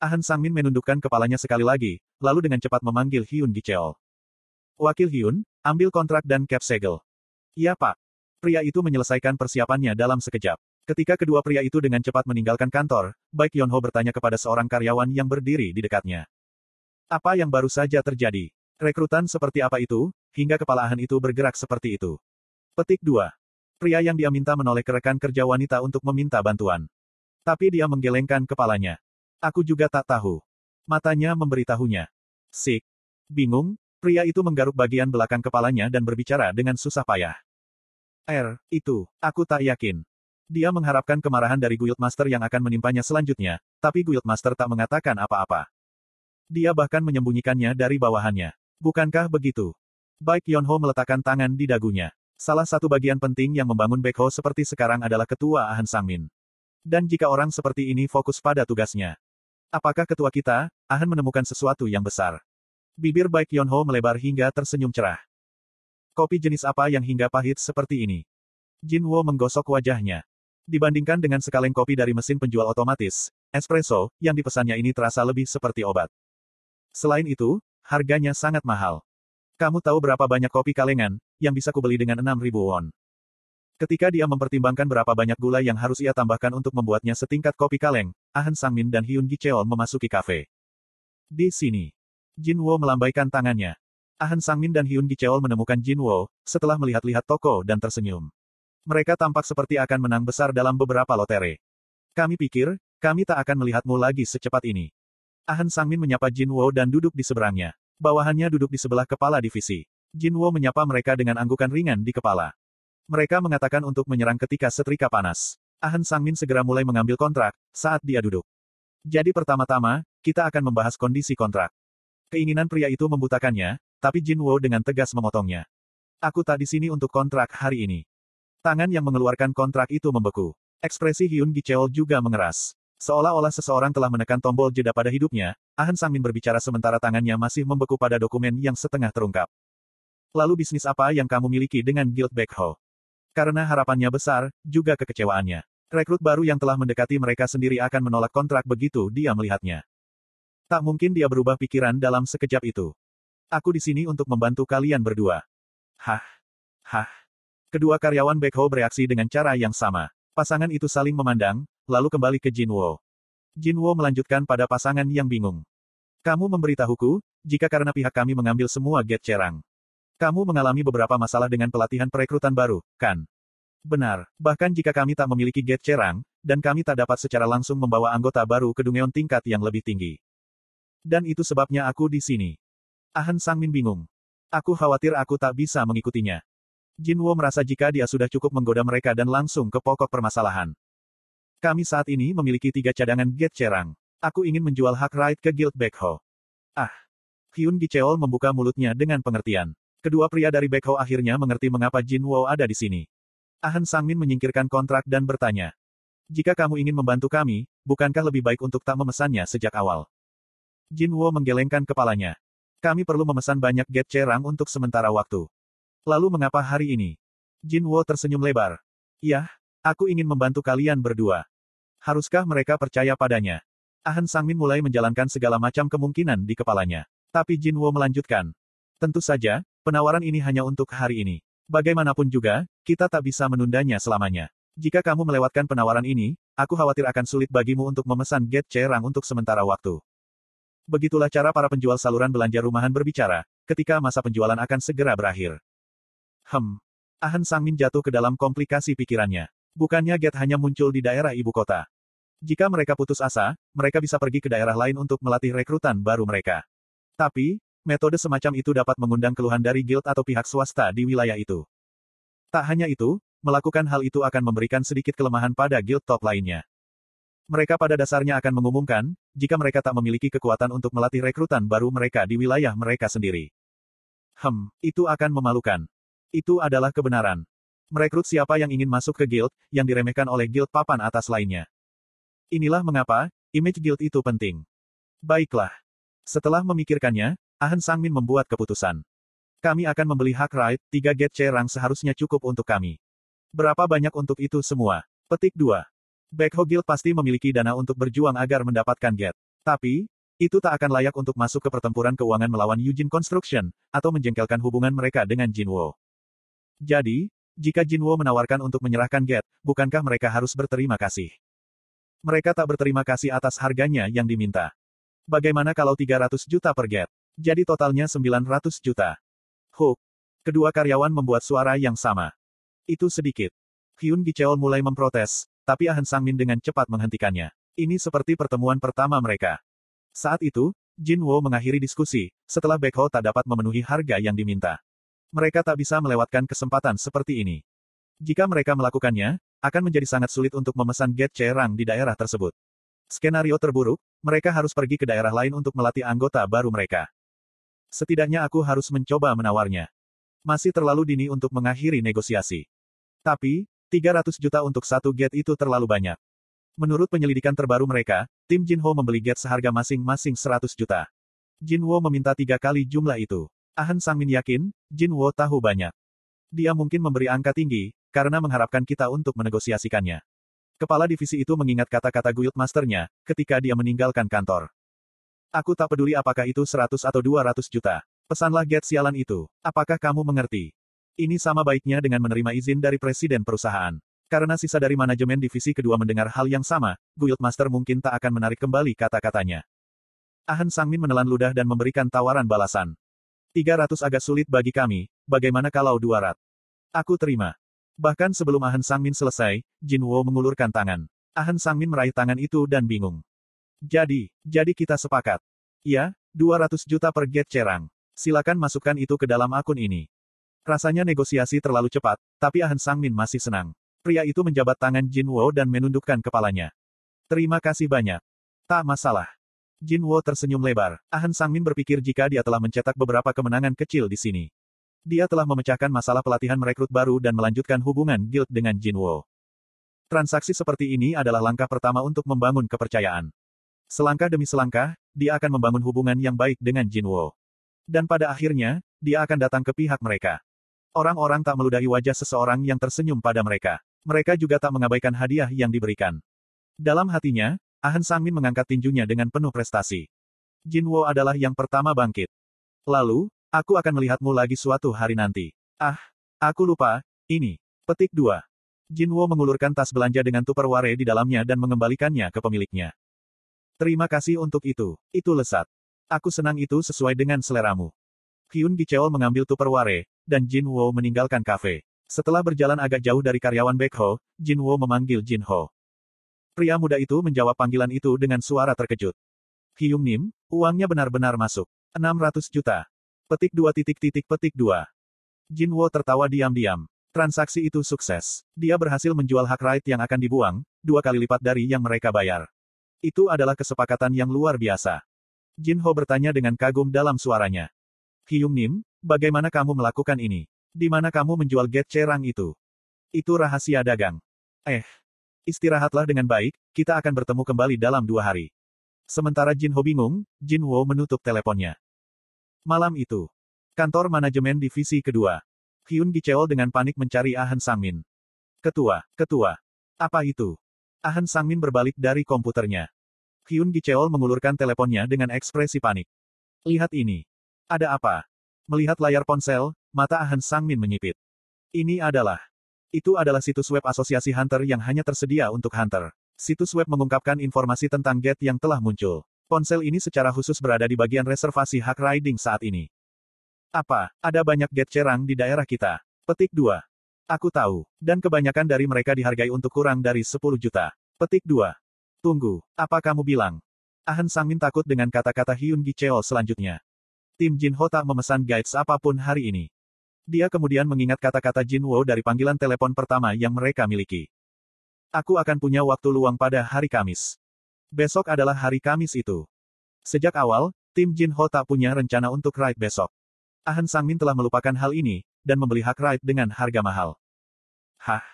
Ahn Sangmin menundukkan kepalanya sekali lagi, lalu dengan cepat memanggil Hyun Gicheol. Wakil Hyun, ambil kontrak dan cap segel. Iya pak. Pria itu menyelesaikan persiapannya dalam sekejap. Ketika kedua pria itu dengan cepat meninggalkan kantor, Baik Yonho bertanya kepada seorang karyawan yang berdiri di dekatnya. Apa yang baru saja terjadi? Rekrutan seperti apa itu, hingga kepala Ahn itu bergerak seperti itu? Petik 2. Pria yang dia minta menoleh ke rekan kerja wanita untuk meminta bantuan. Tapi dia menggelengkan kepalanya. Aku juga tak tahu. Matanya memberitahunya. Sik. Bingung, pria itu menggaruk bagian belakang kepalanya dan berbicara dengan susah payah. Er, itu, aku tak yakin. Dia mengharapkan kemarahan dari Guild Master yang akan menimpanya selanjutnya, tapi Guild Master tak mengatakan apa-apa. Dia bahkan menyembunyikannya dari bawahannya. Bukankah begitu? Baik Yonho meletakkan tangan di dagunya. Salah satu bagian penting yang membangun Baekho seperti sekarang adalah ketua Ahn Sangmin. Dan jika orang seperti ini fokus pada tugasnya, Apakah ketua kita, Ahan menemukan sesuatu yang besar? Bibir baik Yonho melebar hingga tersenyum cerah. Kopi jenis apa yang hingga pahit seperti ini? Jinwo menggosok wajahnya. Dibandingkan dengan sekaleng kopi dari mesin penjual otomatis, espresso, yang dipesannya ini terasa lebih seperti obat. Selain itu, harganya sangat mahal. Kamu tahu berapa banyak kopi kalengan, yang bisa kubeli dengan 6.000 won? Ketika dia mempertimbangkan berapa banyak gula yang harus ia tambahkan untuk membuatnya setingkat kopi kaleng, Ahn Sangmin dan Hyun Gicheol memasuki kafe. Di sini, Jin Wo melambaikan tangannya. Ahn Sangmin dan Hyun Gicheol menemukan Jin Wo, setelah melihat-lihat toko dan tersenyum. Mereka tampak seperti akan menang besar dalam beberapa lotere. Kami pikir, kami tak akan melihatmu lagi secepat ini. Ahn Sangmin menyapa Jin Wo dan duduk di seberangnya. Bawahannya duduk di sebelah kepala divisi. Jin Wo menyapa mereka dengan anggukan ringan di kepala. Mereka mengatakan untuk menyerang ketika setrika panas. Ahn Sangmin segera mulai mengambil kontrak, saat dia duduk. Jadi pertama-tama, kita akan membahas kondisi kontrak. Keinginan pria itu membutakannya, tapi Jin Wo dengan tegas memotongnya. Aku tak di sini untuk kontrak hari ini. Tangan yang mengeluarkan kontrak itu membeku. Ekspresi Hyun Gicheol juga mengeras. Seolah-olah seseorang telah menekan tombol jeda pada hidupnya, Ahn Sangmin berbicara sementara tangannya masih membeku pada dokumen yang setengah terungkap. Lalu bisnis apa yang kamu miliki dengan Guild Backho? Karena harapannya besar, juga kekecewaannya. Rekrut baru yang telah mendekati mereka sendiri akan menolak kontrak begitu dia melihatnya. Tak mungkin dia berubah pikiran dalam sekejap itu. Aku di sini untuk membantu kalian berdua. Hah? Hah? Kedua karyawan Backhoe bereaksi dengan cara yang sama. Pasangan itu saling memandang, lalu kembali ke Jinwo. Jinwo melanjutkan pada pasangan yang bingung. Kamu memberitahuku, jika karena pihak kami mengambil semua get cerang. Kamu mengalami beberapa masalah dengan pelatihan perekrutan baru, kan? Benar, bahkan jika kami tak memiliki gate cerang, dan kami tak dapat secara langsung membawa anggota baru ke Dungeon tingkat yang lebih tinggi. Dan itu sebabnya aku di sini. Ahn Sangmin bingung. Aku khawatir aku tak bisa mengikutinya. Jinwo merasa jika dia sudah cukup menggoda mereka dan langsung ke pokok permasalahan. Kami saat ini memiliki tiga cadangan gate cerang. Aku ingin menjual hak right ke Guild Backho. Ah. Hyun Gicheol membuka mulutnya dengan pengertian. Kedua pria dari Backhoe akhirnya mengerti mengapa Jin Wo ada di sini. Ahn Sangmin menyingkirkan kontrak dan bertanya. Jika kamu ingin membantu kami, bukankah lebih baik untuk tak memesannya sejak awal? Jin Wo menggelengkan kepalanya. Kami perlu memesan banyak get cerang untuk sementara waktu. Lalu mengapa hari ini? Jin Wo tersenyum lebar. Iya, aku ingin membantu kalian berdua. Haruskah mereka percaya padanya? Ahn Sangmin mulai menjalankan segala macam kemungkinan di kepalanya. Tapi Jin Wo melanjutkan. Tentu saja, Penawaran ini hanya untuk hari ini. Bagaimanapun juga, kita tak bisa menundanya selamanya. Jika kamu melewatkan penawaran ini, aku khawatir akan sulit bagimu untuk memesan get cerang untuk sementara waktu. Begitulah cara para penjual saluran belanja rumahan berbicara, ketika masa penjualan akan segera berakhir. Hem. Ahn Sangmin jatuh ke dalam komplikasi pikirannya. Bukannya get hanya muncul di daerah ibu kota. Jika mereka putus asa, mereka bisa pergi ke daerah lain untuk melatih rekrutan baru mereka. Tapi, Metode semacam itu dapat mengundang keluhan dari guild atau pihak swasta di wilayah itu. Tak hanya itu, melakukan hal itu akan memberikan sedikit kelemahan pada guild top lainnya. Mereka pada dasarnya akan mengumumkan, jika mereka tak memiliki kekuatan untuk melatih rekrutan baru mereka di wilayah mereka sendiri. Hem, itu akan memalukan. Itu adalah kebenaran. Merekrut siapa yang ingin masuk ke guild, yang diremehkan oleh guild papan atas lainnya. Inilah mengapa, image guild itu penting. Baiklah. Setelah memikirkannya, Ahn Sangmin membuat keputusan. Kami akan membeli hak right, tiga get cerang seharusnya cukup untuk kami. Berapa banyak untuk itu semua? Petik 2. Backho Guild pasti memiliki dana untuk berjuang agar mendapatkan get. Tapi, itu tak akan layak untuk masuk ke pertempuran keuangan melawan Eugene Construction, atau menjengkelkan hubungan mereka dengan Jinwo. Jadi, jika Jinwo menawarkan untuk menyerahkan Get, bukankah mereka harus berterima kasih? Mereka tak berterima kasih atas harganya yang diminta. Bagaimana kalau 300 juta per Get? Jadi totalnya 900 juta. Hook. Kedua karyawan membuat suara yang sama. Itu sedikit. Hyun Gicheol mulai memprotes, tapi Ahn Sangmin dengan cepat menghentikannya. Ini seperti pertemuan pertama mereka. Saat itu, Jin Wo mengakhiri diskusi, setelah Ho tak dapat memenuhi harga yang diminta. Mereka tak bisa melewatkan kesempatan seperti ini. Jika mereka melakukannya, akan menjadi sangat sulit untuk memesan Get Cerang di daerah tersebut. Skenario terburuk, mereka harus pergi ke daerah lain untuk melatih anggota baru mereka. Setidaknya aku harus mencoba menawarnya. Masih terlalu dini untuk mengakhiri negosiasi. Tapi, 300 juta untuk satu get itu terlalu banyak. Menurut penyelidikan terbaru mereka, tim Jinho membeli Get seharga masing-masing 100 juta. Jinwo meminta tiga kali jumlah itu. Ahn Sangmin yakin, Jinwo tahu banyak. Dia mungkin memberi angka tinggi, karena mengharapkan kita untuk menegosiasikannya. Kepala divisi itu mengingat kata-kata Guild Masternya, ketika dia meninggalkan kantor. Aku tak peduli apakah itu 100 atau 200 juta. Pesanlah Get sialan itu. Apakah kamu mengerti? Ini sama baiknya dengan menerima izin dari presiden perusahaan. Karena sisa dari manajemen divisi kedua mendengar hal yang sama, Guildmaster mungkin tak akan menarik kembali kata-katanya. Ahn Sangmin menelan ludah dan memberikan tawaran balasan. 300 agak sulit bagi kami, bagaimana kalau 200? Aku terima. Bahkan sebelum Ahn Sangmin selesai, Jin Wo mengulurkan tangan. Ahn Sangmin meraih tangan itu dan bingung. Jadi, jadi kita sepakat. Ya, 200 juta per get cerang. Silakan masukkan itu ke dalam akun ini. Rasanya negosiasi terlalu cepat, tapi Ahn Sangmin masih senang. Pria itu menjabat tangan Jin Wo dan menundukkan kepalanya. Terima kasih banyak. Tak masalah. Jin Wo tersenyum lebar. Ahn Sangmin berpikir jika dia telah mencetak beberapa kemenangan kecil di sini. Dia telah memecahkan masalah pelatihan merekrut baru dan melanjutkan hubungan guild dengan Jin Wo. Transaksi seperti ini adalah langkah pertama untuk membangun kepercayaan. Selangkah demi selangkah, dia akan membangun hubungan yang baik dengan Jin Wo. Dan pada akhirnya, dia akan datang ke pihak mereka. Orang-orang tak meludahi wajah seseorang yang tersenyum pada mereka. Mereka juga tak mengabaikan hadiah yang diberikan. Dalam hatinya, Ahn Sangmin mengangkat tinjunya dengan penuh prestasi. Jinwo adalah yang pertama bangkit. Lalu, aku akan melihatmu lagi suatu hari nanti. Ah, aku lupa, ini. Petik 2. Jinwo mengulurkan tas belanja dengan tupperware di dalamnya dan mengembalikannya ke pemiliknya. Terima kasih untuk itu. Itu lesat. Aku senang itu sesuai dengan seleramu. Hyun Gicheol mengambil tupperware, dan Jinwo meninggalkan kafe. Setelah berjalan agak jauh dari karyawan Ho, Jin Wo memanggil Jin Ho. Pria muda itu menjawab panggilan itu dengan suara terkejut. Hyung Nim, uangnya benar-benar masuk. 600 juta. Petik dua titik titik petik dua. Jin Wo tertawa diam-diam. Transaksi itu sukses. Dia berhasil menjual hak right yang akan dibuang, dua kali lipat dari yang mereka bayar. Itu adalah kesepakatan yang luar biasa. Jin Ho bertanya dengan kagum dalam suaranya. Hyung Nim, bagaimana kamu melakukan ini? Di mana kamu menjual get cerang itu? Itu rahasia dagang. Eh. Istirahatlah dengan baik, kita akan bertemu kembali dalam dua hari. Sementara Jin Ho bingung, Jin Wo menutup teleponnya. Malam itu. Kantor manajemen divisi kedua. Hyun Gicheol dengan panik mencari Ahn Sangmin. Ketua, ketua. Apa itu? Ahn Sangmin berbalik dari komputernya. Hyun Gicheol mengulurkan teleponnya dengan ekspresi panik. Lihat ini. Ada apa? Melihat layar ponsel, mata Ahn Sangmin menyipit. Ini adalah. Itu adalah situs web asosiasi Hunter yang hanya tersedia untuk Hunter. Situs web mengungkapkan informasi tentang Get yang telah muncul. Ponsel ini secara khusus berada di bagian reservasi hak riding saat ini. Apa, ada banyak Get cerang di daerah kita? Petik 2. Aku tahu, dan kebanyakan dari mereka dihargai untuk kurang dari 10 juta. Petik 2. Tunggu, apa kamu bilang? Ahn Sangmin takut dengan kata-kata Hyun Gi Cheo selanjutnya. Tim Jin Ho tak memesan guides apa pun hari ini. Dia kemudian mengingat kata-kata Jin Wo dari panggilan telepon pertama yang mereka miliki. Aku akan punya waktu luang pada hari Kamis. Besok adalah hari Kamis itu. Sejak awal, tim Jin Ho tak punya rencana untuk ride besok. Ahn Sangmin telah melupakan hal ini, dan membeli hak ride dengan harga mahal. Hah?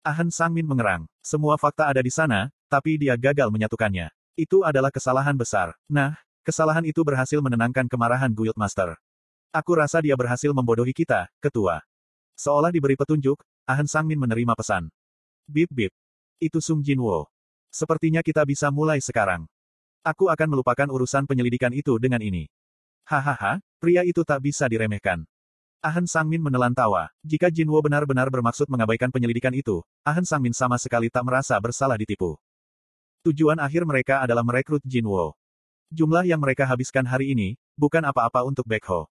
Ahn Sangmin mengerang. Semua fakta ada di sana, tapi dia gagal menyatukannya. Itu adalah kesalahan besar. Nah, Kesalahan itu berhasil menenangkan kemarahan Guildmaster. Aku rasa dia berhasil membodohi kita, ketua. Seolah diberi petunjuk, Ahn Sangmin menerima pesan. Bip bip. Itu Sung Jinwo. Sepertinya kita bisa mulai sekarang. Aku akan melupakan urusan penyelidikan itu dengan ini. Hahaha, pria itu tak bisa diremehkan. Ahan Sangmin menelan tawa. Jika Jinwo benar-benar bermaksud mengabaikan penyelidikan itu, Ahan Sangmin sama sekali tak merasa bersalah ditipu. Tujuan akhir mereka adalah merekrut Jinwo. Jumlah yang mereka habiskan hari ini, bukan apa-apa untuk Baekho.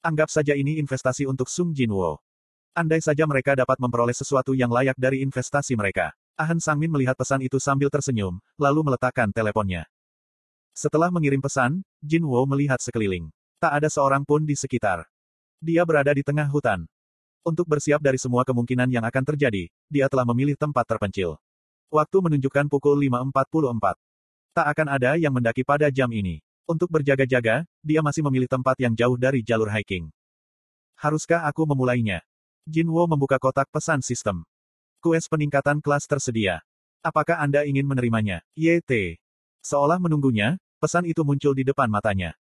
Anggap saja ini investasi untuk Sung Jinwo. Andai saja mereka dapat memperoleh sesuatu yang layak dari investasi mereka. Ahan Sangmin melihat pesan itu sambil tersenyum, lalu meletakkan teleponnya. Setelah mengirim pesan, Jinwo melihat sekeliling. Tak ada seorang pun di sekitar. Dia berada di tengah hutan. Untuk bersiap dari semua kemungkinan yang akan terjadi, dia telah memilih tempat terpencil. Waktu menunjukkan pukul 5.44. Tak akan ada yang mendaki pada jam ini. Untuk berjaga-jaga, dia masih memilih tempat yang jauh dari jalur hiking. Haruskah aku memulainya? Jinwo membuka kotak pesan sistem. Kues peningkatan kelas tersedia. Apakah Anda ingin menerimanya? YT. Seolah menunggunya, pesan itu muncul di depan matanya.